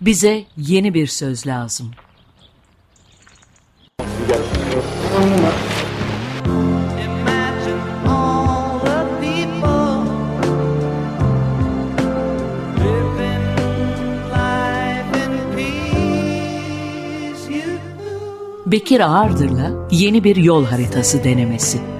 Bize yeni bir söz lazım. Bekir Ağırdır'la yeni bir yol haritası denemesi.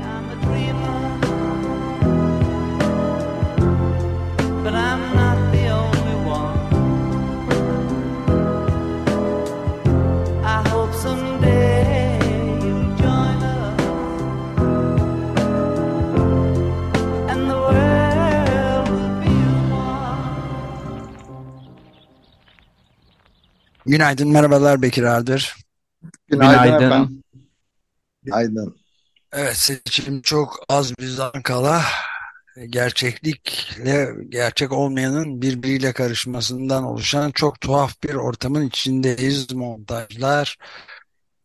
Günaydın, merhabalar Bekir Ardır. Günaydın, Günaydın. Evet, seçim çok az bir zaman kala gerçeklikle gerçek olmayanın birbiriyle karışmasından oluşan çok tuhaf bir ortamın içindeyiz. Montajlar,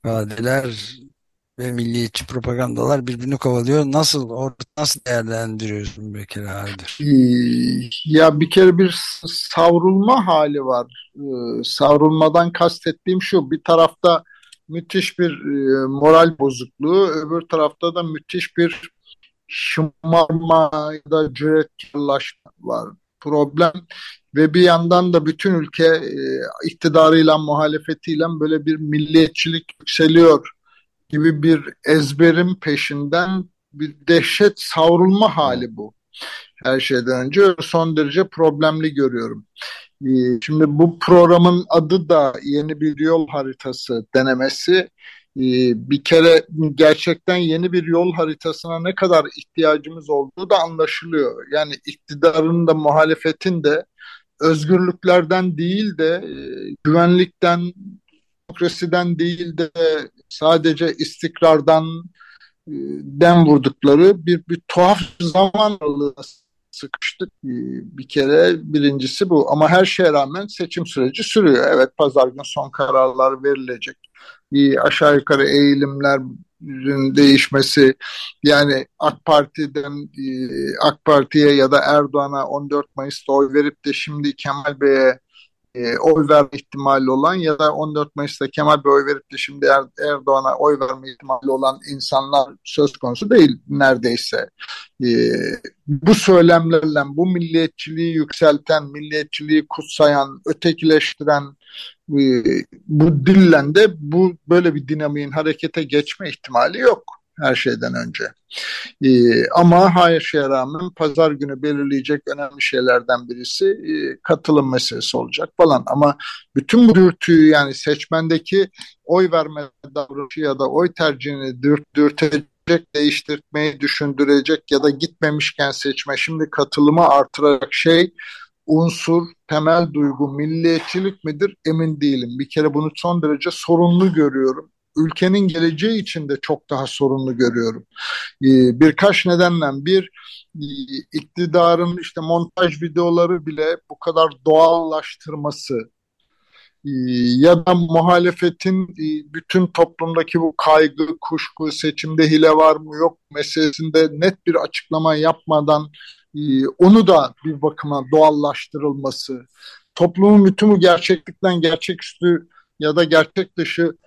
ifadeler ve milliyetçi propagandalar birbirini kovalıyor. Nasıl orada nasıl değerlendiriyorsun Bekir Ardır? Ee, ya bir kere bir savrulma hali var. Ee, savrulmadan kastettiğim şu bir tarafta müthiş bir e, moral bozukluğu, öbür tarafta da müthiş bir şımarma ya da cüretkarlaşma var. Problem ve bir yandan da bütün ülke e, iktidarıyla muhalefetiyle böyle bir milliyetçilik yükseliyor gibi bir ezberin peşinden bir dehşet savrulma hali bu. Her şeyden önce son derece problemli görüyorum. Ee, şimdi bu programın adı da yeni bir yol haritası denemesi. Ee, bir kere gerçekten yeni bir yol haritasına ne kadar ihtiyacımız olduğu da anlaşılıyor. Yani iktidarın da muhalefetin de özgürlüklerden değil de e, güvenlikten, demokrasiden değil de sadece istikrardan e, dem vurdukları bir, bir tuhaf zaman sıkıştık. Ee, bir kere birincisi bu. Ama her şeye rağmen seçim süreci sürüyor. Evet pazar günü son kararlar verilecek. Bir aşağı yukarı eğilimler değişmesi yani AK Parti'den e, AK Parti'ye ya da Erdoğan'a 14 Mayıs'ta oy verip de şimdi Kemal Bey'e e, oy verme ihtimali olan ya da 14 Mayıs'ta Kemal Bey oy verip de şimdi er, Erdoğan'a oy verme ihtimali olan insanlar söz konusu değil neredeyse. E, bu söylemlerle bu milliyetçiliği yükselten, milliyetçiliği kutsayan, ötekileştiren e, bu dille de bu böyle bir dinamiğin harekete geçme ihtimali yok her şeyden önce. Ee, ama her şeye rağmen pazar günü belirleyecek önemli şeylerden birisi e, katılım meselesi olacak falan. Ama bütün bu dürtüyü yani seçmendeki oy verme davranışı ya da oy tercihini dürt, dürtecek, değiştirmeyi düşündürecek ya da gitmemişken seçme şimdi katılımı artıracak şey unsur, temel duygu milliyetçilik midir emin değilim. Bir kere bunu son derece sorunlu görüyorum ülkenin geleceği için de çok daha sorunlu görüyorum. Ee, birkaç nedenle bir e, iktidarın işte montaj videoları bile bu kadar doğallaştırması e, ya da muhalefetin e, bütün toplumdaki bu kaygı, kuşku, seçimde hile var mı yok meselesinde net bir açıklama yapmadan onu da bir bakıma doğallaştırılması, toplumun bütün bu gerçeklikten gerçeküstü ya da gerçek dışı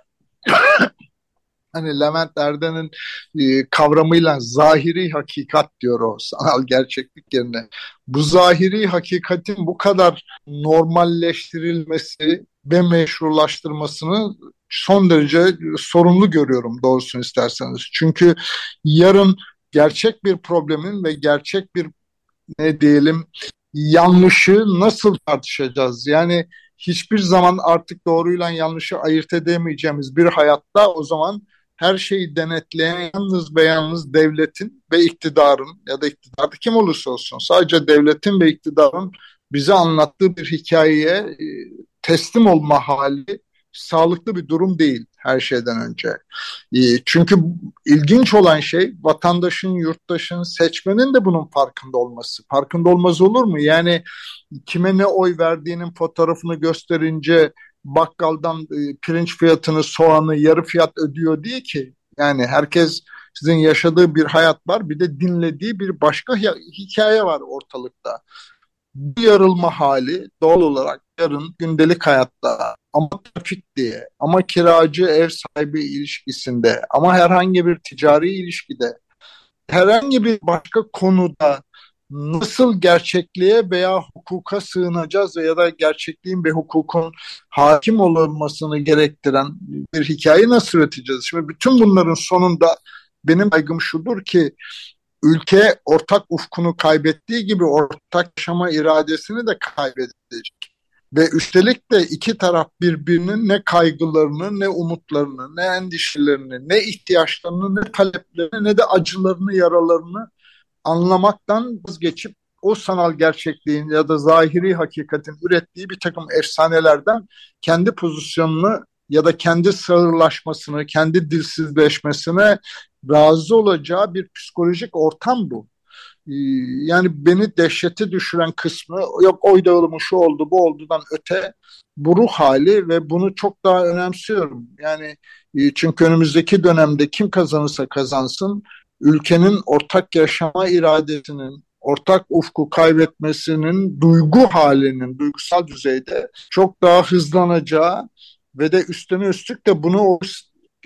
hani Levent Erden'in e, kavramıyla zahiri hakikat diyor o sanal gerçeklik yerine. Bu zahiri hakikatin bu kadar normalleştirilmesi ve meşrulaştırmasını son derece sorumlu görüyorum doğrusunu isterseniz. Çünkü yarın gerçek bir problemin ve gerçek bir ne diyelim yanlışı nasıl tartışacağız? Yani hiçbir zaman artık doğruyla yanlışı ayırt edemeyeceğimiz bir hayatta o zaman her şeyi denetleyen yalnız ve yalnız devletin ve iktidarın ya da iktidarda kim olursa olsun sadece devletin ve iktidarın bize anlattığı bir hikayeye e, teslim olma hali sağlıklı bir durum değil her şeyden önce. E, çünkü ilginç olan şey vatandaşın, yurttaşın, seçmenin de bunun farkında olması. Farkında olmaz olur mu? Yani kime ne oy verdiğinin fotoğrafını gösterince bakkaldan e, pirinç fiyatını, soğanı yarı fiyat ödüyor diye ki. Yani herkes sizin yaşadığı bir hayat var bir de dinlediği bir başka hikaye var ortalıkta. Bu yarılma hali doğal olarak yarın gündelik hayatta ama trafik diye, ama kiracı ev sahibi ilişkisinde, ama herhangi bir ticari ilişkide, herhangi bir başka konuda nasıl gerçekliğe veya hukuka sığınacağız ya da gerçekliğin ve hukukun hakim olunmasını gerektiren bir hikaye nasıl üreteceğiz? Şimdi bütün bunların sonunda benim kaygım şudur ki ülke ortak ufkunu kaybettiği gibi ortak yaşama iradesini de kaybedecek. Ve üstelik de iki taraf birbirinin ne kaygılarını, ne umutlarını, ne endişelerini, ne ihtiyaçlarını, ne taleplerini, ne de acılarını, yaralarını anlamaktan vazgeçip o sanal gerçekliğin ya da zahiri hakikatin ürettiği bir takım efsanelerden kendi pozisyonunu ya da kendi sağırlaşmasını, kendi dilsizleşmesine razı olacağı bir psikolojik ortam bu. Ee, yani beni dehşete düşüren kısmı yok oy dağılımı şu oldu bu oldudan öte bu ruh hali ve bunu çok daha önemsiyorum. Yani e, çünkü önümüzdeki dönemde kim kazanırsa kazansın ülkenin ortak yaşama iradesinin, ortak ufku kaybetmesinin duygu halinin, duygusal düzeyde çok daha hızlanacağı ve de üstüne üstlük de bunu o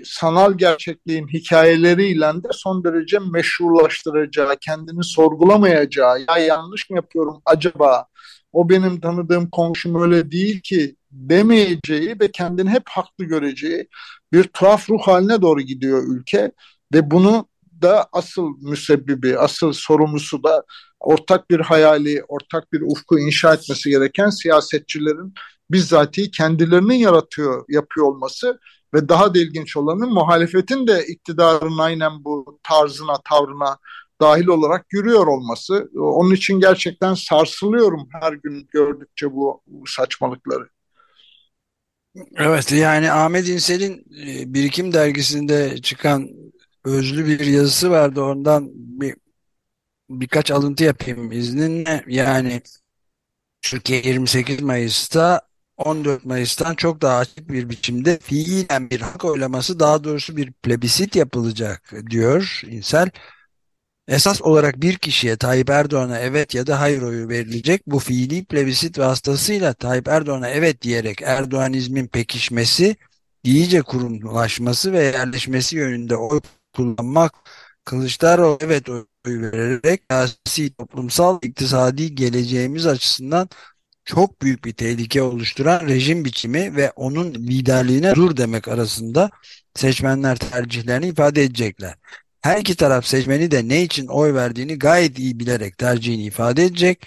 sanal gerçekliğin hikayeleriyle de son derece meşrulaştıracağı, kendini sorgulamayacağı, ya yanlış mı yapıyorum acaba, o benim tanıdığım komşum öyle değil ki demeyeceği ve kendini hep haklı göreceği bir tuhaf ruh haline doğru gidiyor ülke. Ve bunu da asıl müsebbibi, asıl sorumlusu da ortak bir hayali, ortak bir ufku inşa etmesi gereken siyasetçilerin bizzati kendilerinin yaratıyor, yapıyor olması ve daha da ilginç olanı muhalefetin de iktidarın aynen bu tarzına, tavrına dahil olarak yürüyor olması. Onun için gerçekten sarsılıyorum her gün gördükçe bu saçmalıkları. Evet yani Ahmet İnsel'in e, Birikim dergisinde çıkan özlü bir yazısı vardı. Ondan bir birkaç alıntı yapayım izninle. Yani Türkiye 28 Mayıs'ta 14 Mayıs'tan çok daha açık bir biçimde fiilen bir hak oylaması daha doğrusu bir plebisit yapılacak diyor İnsel. Esas olarak bir kişiye Tayyip Erdoğan'a evet ya da hayır oyu verilecek. Bu fiili plebisit vasıtasıyla Tayyip Erdoğan'a evet diyerek Erdoğanizmin pekişmesi, iyice kurumlaşması ve yerleşmesi yönünde oy kullanmak Kılıçdaroğlu evet oy vererek siyasi, toplumsal, iktisadi geleceğimiz açısından çok büyük bir tehlike oluşturan rejim biçimi ve onun liderliğine dur demek arasında seçmenler tercihlerini ifade edecekler. Her iki taraf seçmeni de ne için oy verdiğini gayet iyi bilerek tercihini ifade edecek.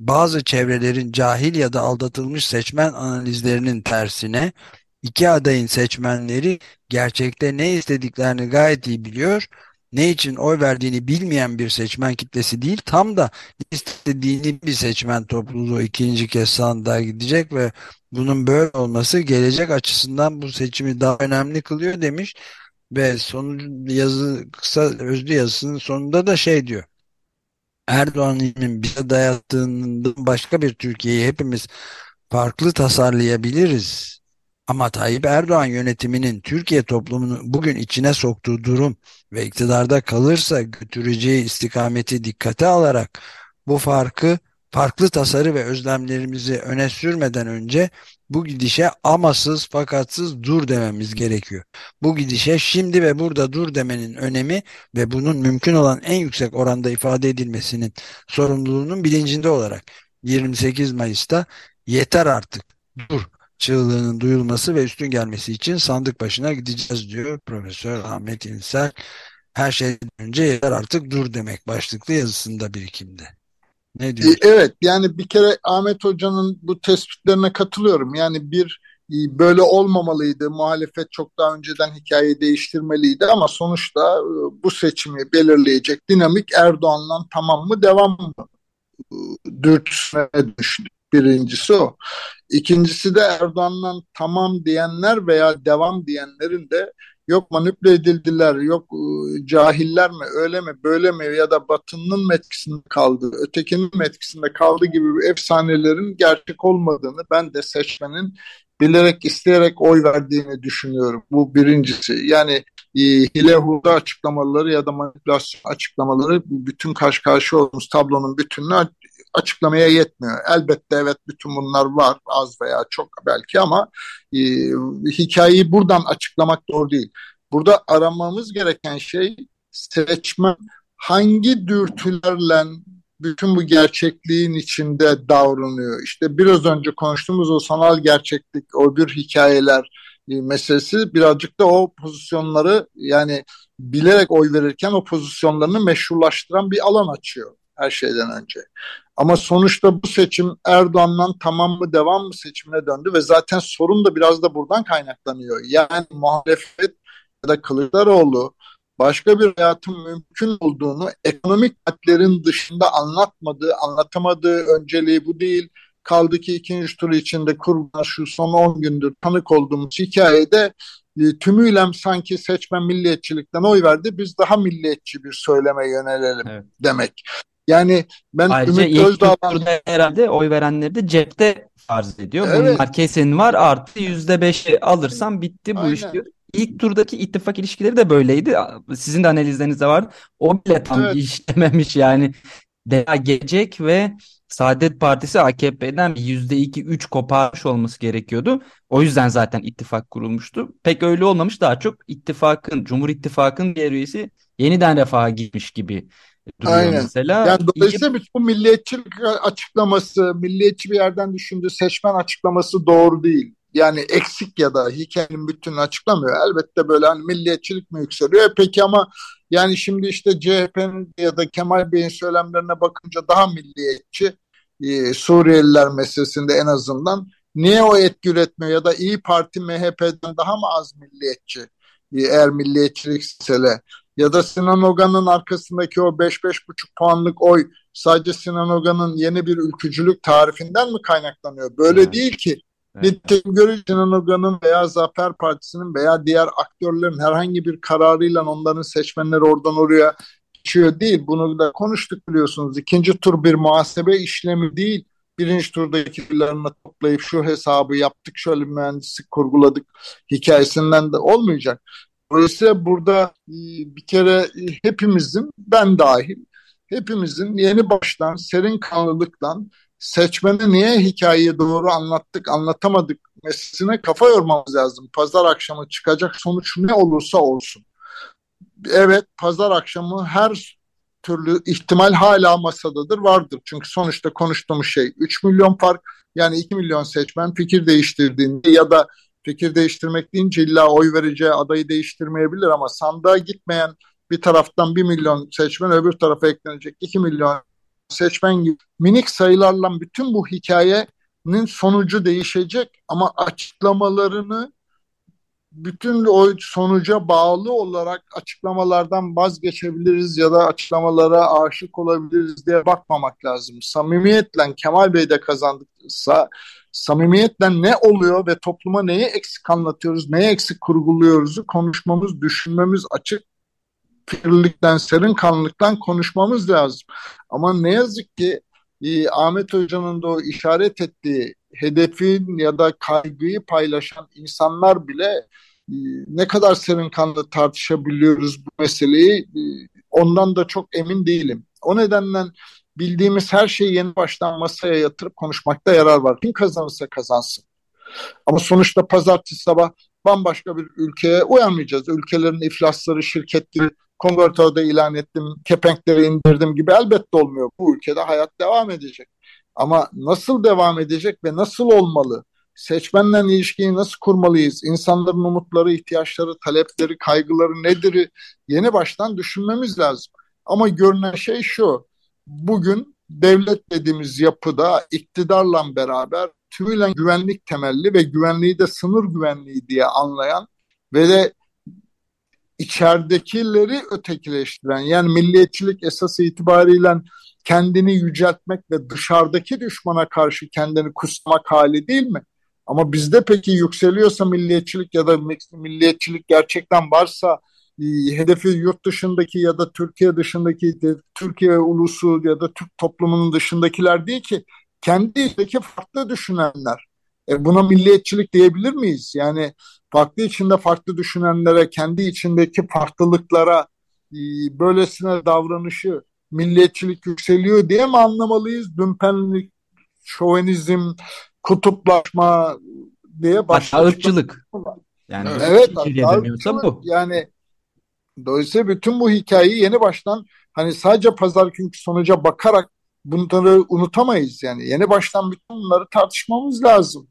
Bazı çevrelerin cahil ya da aldatılmış seçmen analizlerinin tersine iki adayın seçmenleri gerçekte ne istediklerini gayet iyi biliyor. Ne için oy verdiğini bilmeyen bir seçmen kitlesi değil, tam da istediğini bir seçmen topluluğu ikinci kez sandığa gidecek ve bunun böyle olması gelecek açısından bu seçimi daha önemli kılıyor demiş ve sonucu yazı kısa özlü yazısının sonunda da şey diyor. Erdoğan'ın bize dayattığından başka bir Türkiye'yi hepimiz farklı tasarlayabiliriz. Ama Tayyip Erdoğan yönetiminin Türkiye toplumunu bugün içine soktuğu durum ve iktidarda kalırsa götüreceği istikameti dikkate alarak bu farkı farklı tasarı ve özlemlerimizi öne sürmeden önce bu gidişe amasız fakatsız dur dememiz gerekiyor. Bu gidişe şimdi ve burada dur demenin önemi ve bunun mümkün olan en yüksek oranda ifade edilmesinin sorumluluğunun bilincinde olarak 28 Mayıs'ta yeter artık dur çığlığının duyulması ve üstün gelmesi için sandık başına gideceğiz diyor Profesör Ahmet İnsel. Her şeyden önce yeter artık dur demek başlıklı yazısında birikimde. Ne e, diyorsun? Evet yani bir kere Ahmet Hoca'nın bu tespitlerine katılıyorum. Yani bir e, böyle olmamalıydı. Muhalefet çok daha önceden hikayeyi değiştirmeliydi ama sonuçta e, bu seçimi belirleyecek dinamik Erdoğan'la tamam mı devam mı dürtüsüne düştü. Birincisi o. İkincisi de Erdoğan'dan tamam diyenler veya devam diyenlerin de yok manipüle edildiler, yok ıı, cahiller mi, öyle mi, böyle mi ya da Batı'nın etkisinde kaldı, ötekinin etkisinde kaldı gibi efsanelerin gerçek olmadığını ben de seçmenin bilerek isteyerek oy verdiğini düşünüyorum. Bu birincisi. Yani e, hile hurda açıklamaları ya da manipülasyon açıklamaları bütün karşı karşı olduğumuz tablonun bütününü açıklamaya yetmiyor. Elbette evet bütün bunlar var az veya çok belki ama e, hikayeyi buradan açıklamak doğru değil. Burada aramamız gereken şey seçmen hangi dürtülerle bütün bu gerçekliğin içinde davranıyor. İşte biraz önce konuştuğumuz o sanal gerçeklik, o bir hikayeler e, meselesi birazcık da o pozisyonları yani bilerek oy verirken o pozisyonlarını meşrulaştıran bir alan açıyor her şeyden önce. Ama sonuçta bu seçim Erdoğan'dan tamam mı devam mı seçimine döndü ve zaten sorun da biraz da buradan kaynaklanıyor. Yani muhalefet ya da Kılıçdaroğlu başka bir hayatın mümkün olduğunu ekonomik maddelerin dışında anlatmadığı, anlatamadığı önceliği bu değil. Kaldı ki ikinci tur içinde kurulan şu son 10 gündür tanık olduğumuz hikayede e, tümüyle sanki seçmen milliyetçilikten oy verdi. Biz daha milliyetçi bir söyleme yönelelim evet. demek. Yani ben Ayrıca Ümit Özdağ'dan... herhalde oy verenleri de cepte farz ediyor. Evet. Bunlar kesin var artı yüzde beşi alırsam bitti bu Aynen. iş diyor. İlk turdaki ittifak ilişkileri de böyleydi. Sizin de analizlerinizde var. O bile tam evet. işlememiş yani. Daha gelecek ve Saadet Partisi AKP'den yüzde iki üç koparmış olması gerekiyordu. O yüzden zaten ittifak kurulmuştu. Pek öyle olmamış daha çok ittifakın, Cumhur İttifakı'nın diğer üyesi yeniden refaha gitmiş gibi duruyor Aynen. mesela. Yani dolayısıyla İki... bu milliyetçilik açıklaması, milliyetçi bir yerden düşündüğü seçmen açıklaması doğru değil. Yani eksik ya da hikayenin bütününü açıklamıyor. Elbette böyle hani milliyetçilik mi yükseliyor? E peki ama yani şimdi işte CHP'nin ya da Kemal Bey'in söylemlerine bakınca daha milliyetçi e, Suriyeliler meselesinde en azından niye o etki üretmiyor ya da İyi Parti MHP'den daha mı az milliyetçi e, eğer milliyetçilikse ya da Sinan Ogan'ın arkasındaki o 5-5,5 puanlık oy sadece Sinan Ogan'ın yeni bir ülkücülük tarifinden mi kaynaklanıyor? Böyle evet. değil ki. Evet. Nitekim görüş Sinan Ogan'ın veya Zafer Partisi'nin veya diğer aktörlerin herhangi bir kararıyla onların seçmenleri oradan oraya geçiyor değil. Bunu da konuştuk biliyorsunuz. İkinci tur bir muhasebe işlemi değil. Birinci turdakilerini toplayıp şu hesabı yaptık, şöyle mühendislik kurguladık hikayesinden de olmayacak. Dolayısıyla burada e, bir kere e, hepimizin, ben dahil, hepimizin yeni baştan, serin kanlılıktan seçmene niye hikayeyi doğru anlattık, anlatamadık meselesine kafa yormamız lazım. Pazar akşamı çıkacak sonuç ne olursa olsun. Evet, pazar akşamı her türlü ihtimal hala masadadır, vardır. Çünkü sonuçta konuştuğumuz şey 3 milyon fark, yani 2 milyon seçmen fikir değiştirdiğinde ya da fikir değiştirmek deyince illa oy vereceği adayı değiştirmeyebilir ama sandığa gitmeyen bir taraftan bir milyon seçmen öbür tarafa eklenecek iki milyon seçmen gibi minik sayılarla bütün bu hikayenin sonucu değişecek ama açıklamalarını bütün o sonuca bağlı olarak açıklamalardan vazgeçebiliriz ya da açıklamalara aşık olabiliriz diye bakmamak lazım. Samimiyetle Kemal Bey de kazandıksa samimiyetle ne oluyor ve topluma neyi eksik anlatıyoruz, neyi eksik kurguluyoruzu konuşmamız, düşünmemiz açık fikirlikten, serin kanlılıktan konuşmamız lazım. Ama ne yazık ki e, Ahmet Hoca'nın da o işaret ettiği hedefin ya da kaygıyı paylaşan insanlar bile e, ne kadar serin kanlı tartışabiliyoruz bu meseleyi e, ondan da çok emin değilim. O nedenle bildiğimiz her şeyi yeni baştan masaya yatırıp konuşmakta yarar var. Kim kazanırsa kazansın. Ama sonuçta pazartesi sabah bambaşka bir ülkeye uyanmayacağız. Ülkelerin iflasları, şirketleri, konvertörde ilan ettim, kepenkleri indirdim gibi elbette olmuyor. Bu ülkede hayat devam edecek. Ama nasıl devam edecek ve nasıl olmalı? Seçmenle ilişkiyi nasıl kurmalıyız? İnsanların umutları, ihtiyaçları, talepleri, kaygıları nedir? Yeni baştan düşünmemiz lazım. Ama görünen şey şu bugün devlet dediğimiz yapıda iktidarla beraber tümüyle güvenlik temelli ve güvenliği de sınır güvenliği diye anlayan ve de içeridekileri ötekileştiren yani milliyetçilik esası itibariyle kendini yüceltmek ve dışarıdaki düşmana karşı kendini kusmak hali değil mi? Ama bizde peki yükseliyorsa milliyetçilik ya da milliyetçilik gerçekten varsa hedefi yurt dışındaki ya da Türkiye dışındaki Türkiye ulusu ya da Türk toplumunun dışındakiler değil ki kendi içindeki farklı düşünenler. E buna milliyetçilik diyebilir miyiz? Yani farklı içinde farklı düşünenlere, kendi içindeki farklılıklara e, böylesine davranışı milliyetçilik yükseliyor diye mi anlamalıyız? Dümpenlik, şovenizm, kutuplaşma diye başka hatta ırkçılık. Yani evet, hatta ırkçılık. bu. Yani dolayısıyla bütün bu hikayeyi yeni baştan hani sadece pazar günkü sonuca bakarak bunları unutamayız yani. Yeni baştan bütün bunları tartışmamız lazım.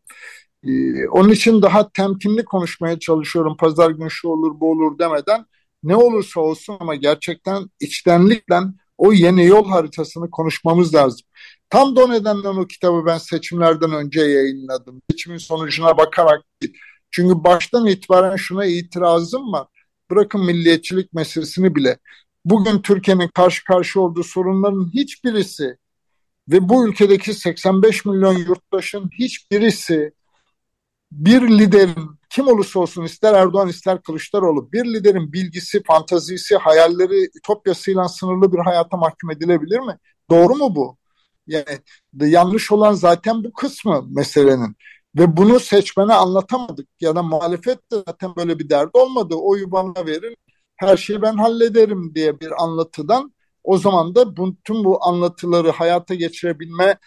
Ee, onun için daha temkinli konuşmaya çalışıyorum. Pazar günü şu olur bu olur demeden ne olursa olsun ama gerçekten içtenlikle o yeni yol haritasını konuşmamız lazım. Tam da o nedenden o kitabı ben seçimlerden önce yayınladım. Seçimin sonucuna bakarak değil. Çünkü baştan itibaren şuna itirazım var. Bırakın milliyetçilik meselesini bile. Bugün Türkiye'nin karşı karşıya olduğu sorunların hiçbirisi ve bu ülkedeki 85 milyon yurttaşın hiçbirisi bir liderin kim olursa olsun ister Erdoğan ister Kılıçdaroğlu bir liderin bilgisi, fantazisi, hayalleri, ütopyasıyla sınırlı bir hayata mahkum edilebilir mi? Doğru mu bu? Yani yanlış olan zaten bu kısmı meselenin. Ve bunu seçmene anlatamadık ya da muhalefet de zaten böyle bir derdi olmadı. Oyu bana verin her şeyi ben hallederim diye bir anlatıdan o zaman da bu, tüm bu anlatıları hayata geçirebilme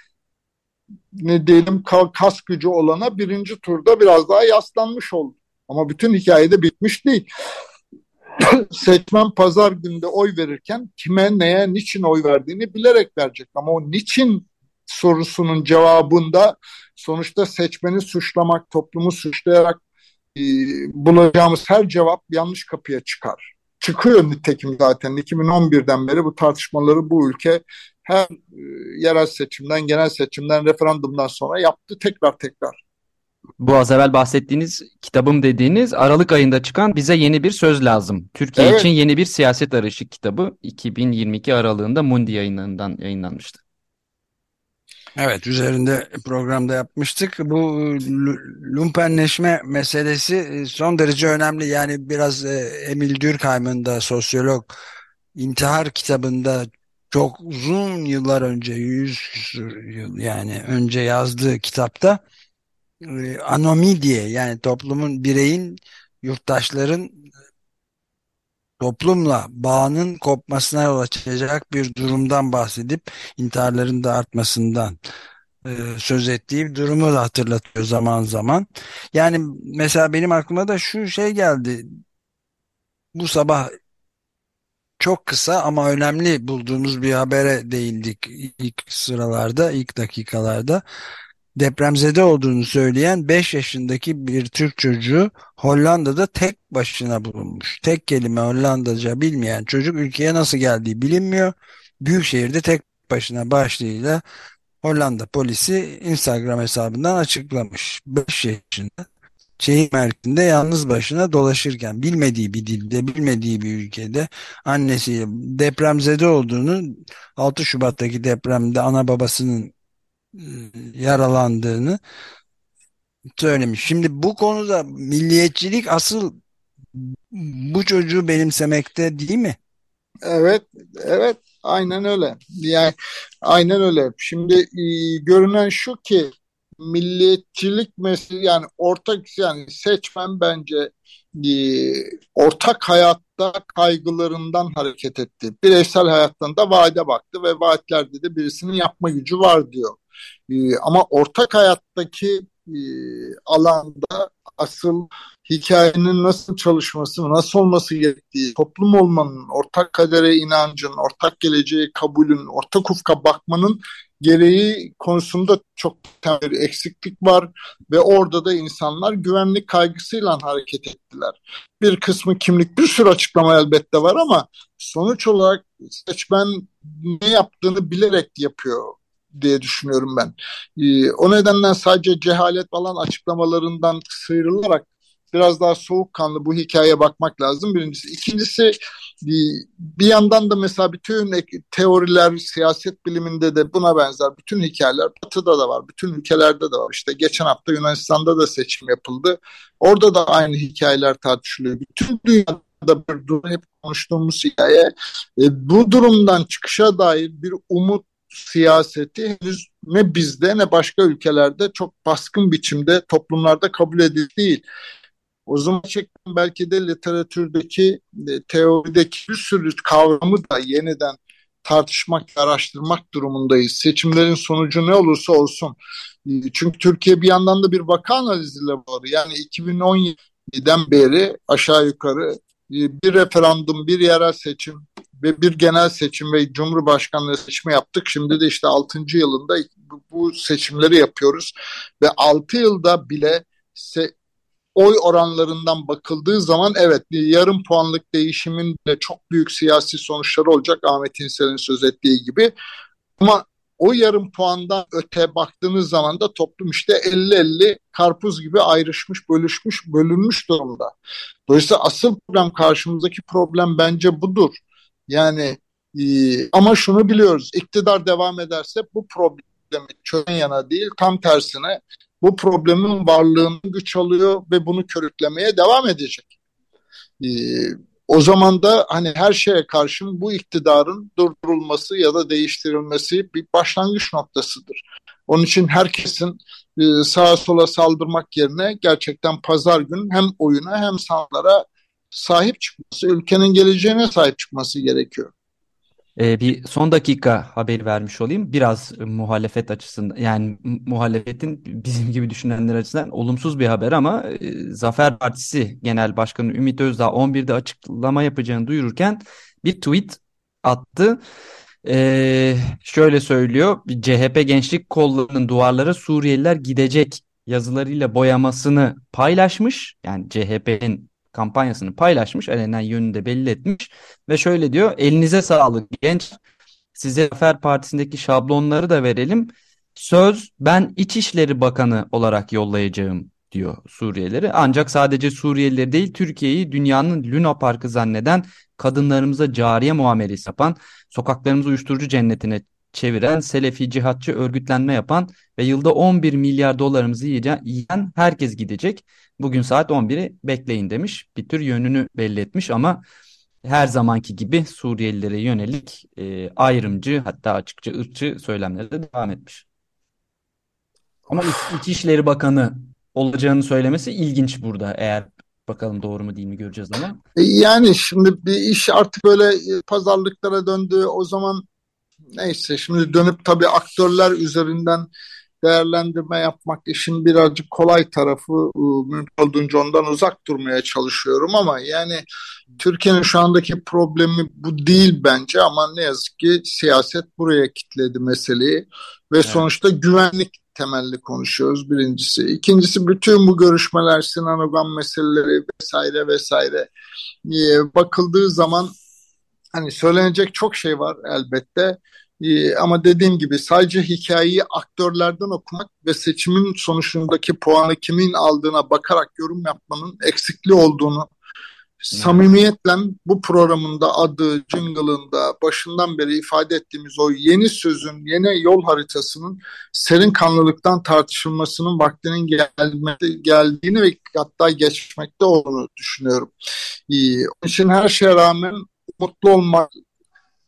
ne diyelim kas gücü olana birinci turda biraz daha yaslanmış oldu. Ama bütün hikayede bitmiş değil. Seçmen pazar günde oy verirken kime, neye, niçin oy verdiğini bilerek verecek. Ama o niçin sorusunun cevabında sonuçta seçmeni suçlamak, toplumu suçlayarak e, bulacağımız her cevap yanlış kapıya çıkar. Çıkıyor nitekim zaten 2011'den beri bu tartışmaları bu ülke her e, yerel seçimden, genel seçimden, referandumdan sonra yaptı tekrar tekrar. Bu az evvel bahsettiğiniz kitabım dediğiniz Aralık ayında çıkan Bize Yeni Bir Söz Lazım. Türkiye evet. için yeni bir siyaset arayışı kitabı 2022 aralığında Mundi yayınlarından yayınlanmıştı. Evet üzerinde programda yapmıştık. Bu lumpenleşme meselesi e, son derece önemli. Yani biraz e, Emil Durkheim'ın da sosyolog intihar kitabında çok uzun yıllar önce yüz yıl yani önce yazdığı kitapta e, anomi diye yani toplumun bireyin yurttaşların toplumla bağının kopmasına yol açacak bir durumdan bahsedip intiharların da artmasından e, söz ettiği durumu da hatırlatıyor zaman zaman. Yani mesela benim aklıma da şu şey geldi. Bu sabah çok kısa ama önemli bulduğumuz bir habere değindik ilk sıralarda, ilk dakikalarda. Depremzede olduğunu söyleyen 5 yaşındaki bir Türk çocuğu Hollanda'da tek başına bulunmuş. Tek kelime Hollandaca bilmeyen çocuk ülkeye nasıl geldiği bilinmiyor. Büyükşehir'de tek başına başlığıyla Hollanda polisi Instagram hesabından açıklamış. 5 yaşında şehir merkezinde yalnız başına dolaşırken bilmediği bir dilde, bilmediği bir ülkede annesiyle depremzede olduğunu 6 Şubat'taki depremde ana babasının yaralandığını söylemiş. Şimdi bu konuda milliyetçilik asıl bu çocuğu benimsemekte değil mi? Evet, evet, aynen öyle. Yani aynen öyle. Şimdi e, görünen şu ki milliyetçilik meselesi yani ortak yani seçmen bence e, ortak hayatta kaygılarından hareket etti. Bireysel hayattan da vaade baktı ve vaatlerde de birisinin yapma gücü var diyor. E, ama ortak hayattaki e, alanda asıl hikayenin nasıl çalışması, nasıl olması gerektiği, toplum olmanın, ortak kadere inancın, ortak geleceğe kabulün, ortak ufka bakmanın gereği konusunda çok bir eksiklik var ve orada da insanlar güvenlik kaygısıyla hareket ettiler. Bir kısmı kimlik bir sürü açıklama elbette var ama sonuç olarak seçmen ne yaptığını bilerek yapıyor diye düşünüyorum ben. Ee, o nedenle sadece cehalet falan açıklamalarından sıyrılarak biraz daha soğukkanlı bu hikayeye bakmak lazım birincisi. İkincisi bir yandan da mesela bütün teoriler siyaset biliminde de buna benzer bütün hikayeler batıda da var. Bütün ülkelerde de var. İşte geçen hafta Yunanistan'da da seçim yapıldı. Orada da aynı hikayeler tartışılıyor. Bütün dünyada bir durum hep konuştuğumuz hikaye. E, bu durumdan çıkışa dair bir umut siyaseti henüz ne bizde ne başka ülkelerde çok baskın biçimde toplumlarda kabul edildi değil. O zaman gerçekten belki de literatürdeki, e, teorideki bir sürü kavramı da yeniden tartışmak, araştırmak durumundayız. Seçimlerin sonucu ne olursa olsun. Çünkü Türkiye bir yandan da bir vaka analiziyle var. Yani 2017'den beri aşağı yukarı bir referandum, bir yerel seçim ve bir genel seçim ve Cumhurbaşkanlığı seçimi yaptık. Şimdi de işte 6. yılında bu seçimleri yapıyoruz ve 6 yılda bile oy oranlarından bakıldığı zaman evet yarım puanlık değişimin de çok büyük siyasi sonuçları olacak Ahmet İnsel'in söz ettiği gibi. Ama o yarım puandan öte baktığınız zaman da toplum işte 50-50 karpuz gibi ayrışmış, bölüşmüş, bölünmüş durumda. Dolayısıyla asıl problem karşımızdaki problem bence budur. Yani e, ama şunu biliyoruz, iktidar devam ederse bu problemi çözen yana değil, tam tersine bu problemin varlığını güç alıyor ve bunu körüklemeye devam edecek. Ee, o zaman da hani her şeye karşın bu iktidarın durdurulması ya da değiştirilmesi bir başlangıç noktasıdır. Onun için herkesin e, sağa sola saldırmak yerine gerçekten pazar gün hem oyuna hem sanatlara sahip çıkması, ülkenin geleceğine sahip çıkması gerekiyor. Ee, bir son dakika haberi vermiş olayım. Biraz muhalefet açısından yani muhalefetin bizim gibi düşünenler açısından olumsuz bir haber ama e, Zafer Partisi Genel Başkanı Ümit Özdağ 11'de açıklama yapacağını duyururken bir tweet attı. Ee, şöyle söylüyor. CHP gençlik kollarının duvarlara Suriyeliler gidecek yazılarıyla boyamasını paylaşmış. Yani CHP'nin kampanyasını paylaşmış. Alenen yönünü de belli etmiş. Ve şöyle diyor. Elinize sağlık genç. Size Zafer Partisi'ndeki şablonları da verelim. Söz ben İçişleri Bakanı olarak yollayacağım diyor Suriyelileri. Ancak sadece Suriyelileri değil Türkiye'yi dünyanın Luna Parkı zanneden kadınlarımıza cariye muamelesi yapan, sokaklarımızı uyuşturucu cennetine çeviren, Selefi cihatçı örgütlenme yapan ve yılda 11 milyar dolarımızı yiyen herkes gidecek. Bugün saat 11'i bekleyin demiş. Bir tür yönünü belli etmiş ama her zamanki gibi Suriyelilere yönelik e, ayrımcı hatta açıkça ırkçı söylemlere de devam etmiş. Ama İçişleri Bakanı olacağını söylemesi ilginç burada eğer bakalım doğru mu değil mi göreceğiz ama. E, yani şimdi bir iş artık böyle e, pazarlıklara döndü. O zaman neyse şimdi dönüp tabii aktörler üzerinden değerlendirme yapmak işin birazcık kolay tarafı mümkün olduğunca ondan uzak durmaya çalışıyorum ama yani Türkiye'nin şu andaki problemi bu değil bence ama ne yazık ki siyaset buraya kitledi meseleyi ve evet. sonuçta güvenlik temelli konuşuyoruz birincisi. İkincisi bütün bu görüşmeler Sinan Ogan meseleleri vesaire vesaire bakıldığı zaman hani söylenecek çok şey var elbette. Ee, ama dediğim gibi sadece hikayeyi aktörlerden okumak ve seçimin sonucundaki puanı kimin aldığına bakarak yorum yapmanın eksikliği olduğunu samimiyetle bu programın da adı, jingle'ında başından beri ifade ettiğimiz o yeni sözün, yeni yol haritasının serin kanlılıktan tartışılmasının vaktinin gelmedi, geldiğini ve hatta geçmekte olduğunu düşünüyorum. Ee, onun için her şeye rağmen mutlu olmak,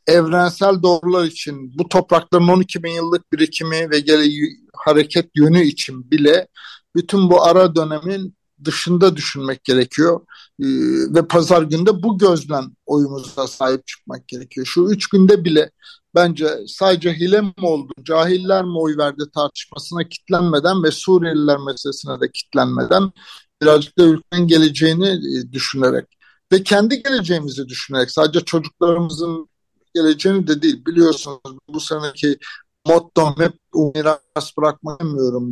evrensel doğrular için bu toprakların 12 bin yıllık birikimi ve gele hareket yönü için bile bütün bu ara dönemin dışında düşünmek gerekiyor. Ee, ve pazar günde bu gözden oyumuza sahip çıkmak gerekiyor. Şu üç günde bile bence sadece hile mi oldu, cahiller mi oy verdi tartışmasına kitlenmeden ve Suriyeliler meselesine de kitlenmeden birazcık da ülkenin geleceğini e, düşünerek ve kendi geleceğimizi düşünerek sadece çocuklarımızın geleceğini de değil. Biliyorsunuz bu seneki mottom hep miras bırakmak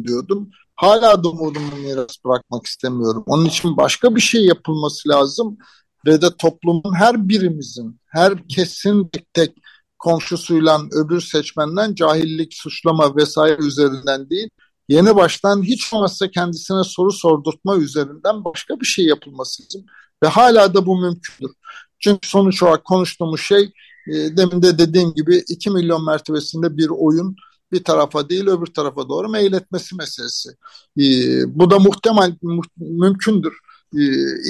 diyordum. Hala da miras bırakmak istemiyorum. Onun için başka bir şey yapılması lazım ve de toplumun her birimizin, her kesin tek tek komşusuyla öbür seçmenden cahillik, suçlama vesaire üzerinden değil, yeni baştan hiç olmazsa kendisine soru sordurtma üzerinden başka bir şey yapılması lazım. Ve hala da bu mümkündür. Çünkü sonuç olarak konuştuğumuz şey e, demin de dediğim gibi 2 milyon mertebesinde bir oyun bir tarafa değil öbür tarafa doğru meyletmesi meselesi. E, bu da muhtemel mu, mümkündür. E,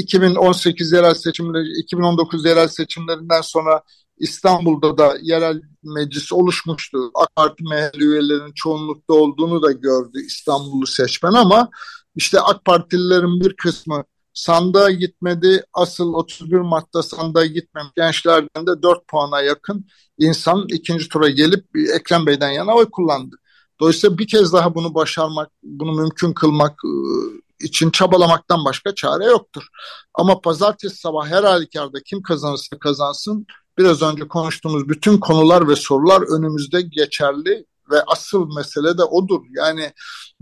2018 yerel seçimleri, 2019 yerel seçimlerinden sonra İstanbul'da da yerel meclis oluşmuştu. AK Parti MHP üyelerinin çoğunlukta olduğunu da gördü İstanbullu seçmen ama işte AK Partililerin bir kısmı sandığa gitmedi. Asıl 31 Mart'ta sandığa gitmemiş gençlerden de 4 puana yakın insan ikinci tura gelip Ekrem Bey'den yana oy kullandı. Dolayısıyla bir kez daha bunu başarmak, bunu mümkün kılmak e, için çabalamaktan başka çare yoktur. Ama pazartesi sabah her halükarda kim kazanırsa kazansın biraz önce konuştuğumuz bütün konular ve sorular önümüzde geçerli ve asıl mesele de odur. Yani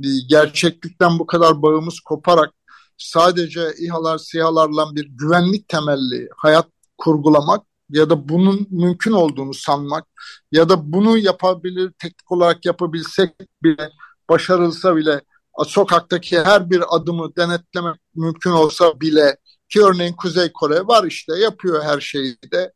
e, gerçeklikten bu kadar bağımız koparak sadece İHA'lar, SİHA'larla bir güvenlik temelli hayat kurgulamak ya da bunun mümkün olduğunu sanmak ya da bunu yapabilir, teknik olarak yapabilsek bile, başarılsa bile sokaktaki her bir adımı denetlemek mümkün olsa bile ki örneğin Kuzey Kore var işte yapıyor her şeyi de.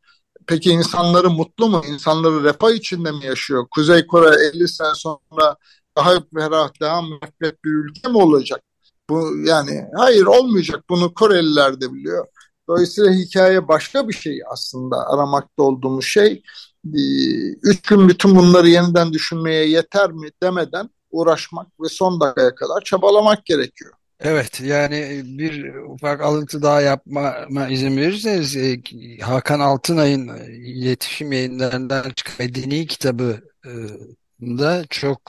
Peki insanları mutlu mu? İnsanları refah içinde mi yaşıyor? Kuzey Kore 50 sene sonra daha ferah, daha mürekkep bir ülke mi olacak? Bu yani hayır olmayacak. Bunu Koreliler de biliyor. Dolayısıyla hikaye başka bir şey aslında aramakta olduğumuz şey. Üç gün bütün bunları yeniden düşünmeye yeter mi demeden uğraşmak ve son dakikaya kadar çabalamak gerekiyor. Evet yani bir ufak alıntı daha yapmama izin verirseniz Hakan Altınay'ın iletişim yayınlarından çıkan Medeni kitabı da çok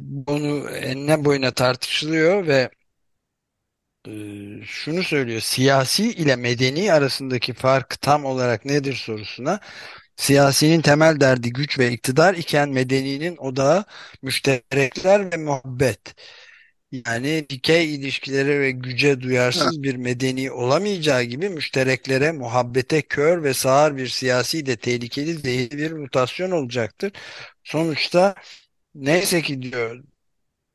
bunu enine boyuna tartışılıyor ve şunu söylüyor. Siyasi ile medeni arasındaki fark tam olarak nedir sorusuna siyasinin temel derdi güç ve iktidar iken medeninin odağı müşterekler ve muhabbet. Yani dikey ilişkilere ve güce duyarsız bir medeni olamayacağı gibi müştereklere, muhabbete kör ve sağır bir siyasi de tehlikeli zehirli bir mutasyon olacaktır. Sonuçta neyse ki diyor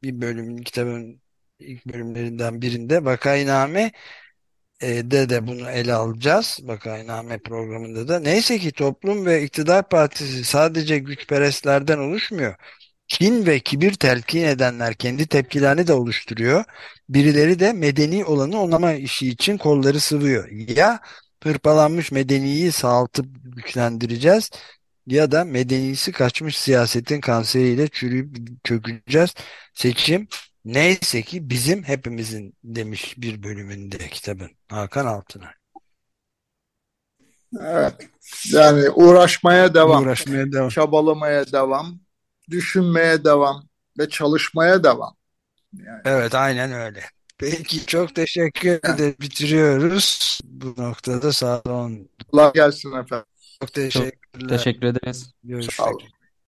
bir bölüm kitabın ilk bölümlerinden birinde Vakainame e, de de bunu ele alacağız. Vakainame programında da. Neyse ki toplum ve iktidar partisi sadece güçperestlerden oluşmuyor. Kin ve kibir telkin edenler kendi tepkilerini de oluşturuyor. Birileri de medeni olanı onama işi için kolları sıvıyor. Ya hırpalanmış medeniyi sağaltıp güçlendireceğiz ya da medenisi kaçmış siyasetin kanseriyle çürüyüp çökeceğiz. Seçim neyse ki bizim hepimizin demiş bir bölümünde kitabın Hakan Altınay. Evet. Yani uğraşmaya devam. Uğraşmaya devam. Çabalamaya devam. Düşünmeye devam ve çalışmaya devam. Yani. Evet aynen öyle. Peki çok teşekkür ederim. Bitiriyoruz. Bu noktada saat 10. Allah gelsin efendim. Çok teşekkürler. Çok teşekkür ederiz. Görüşmek üzere.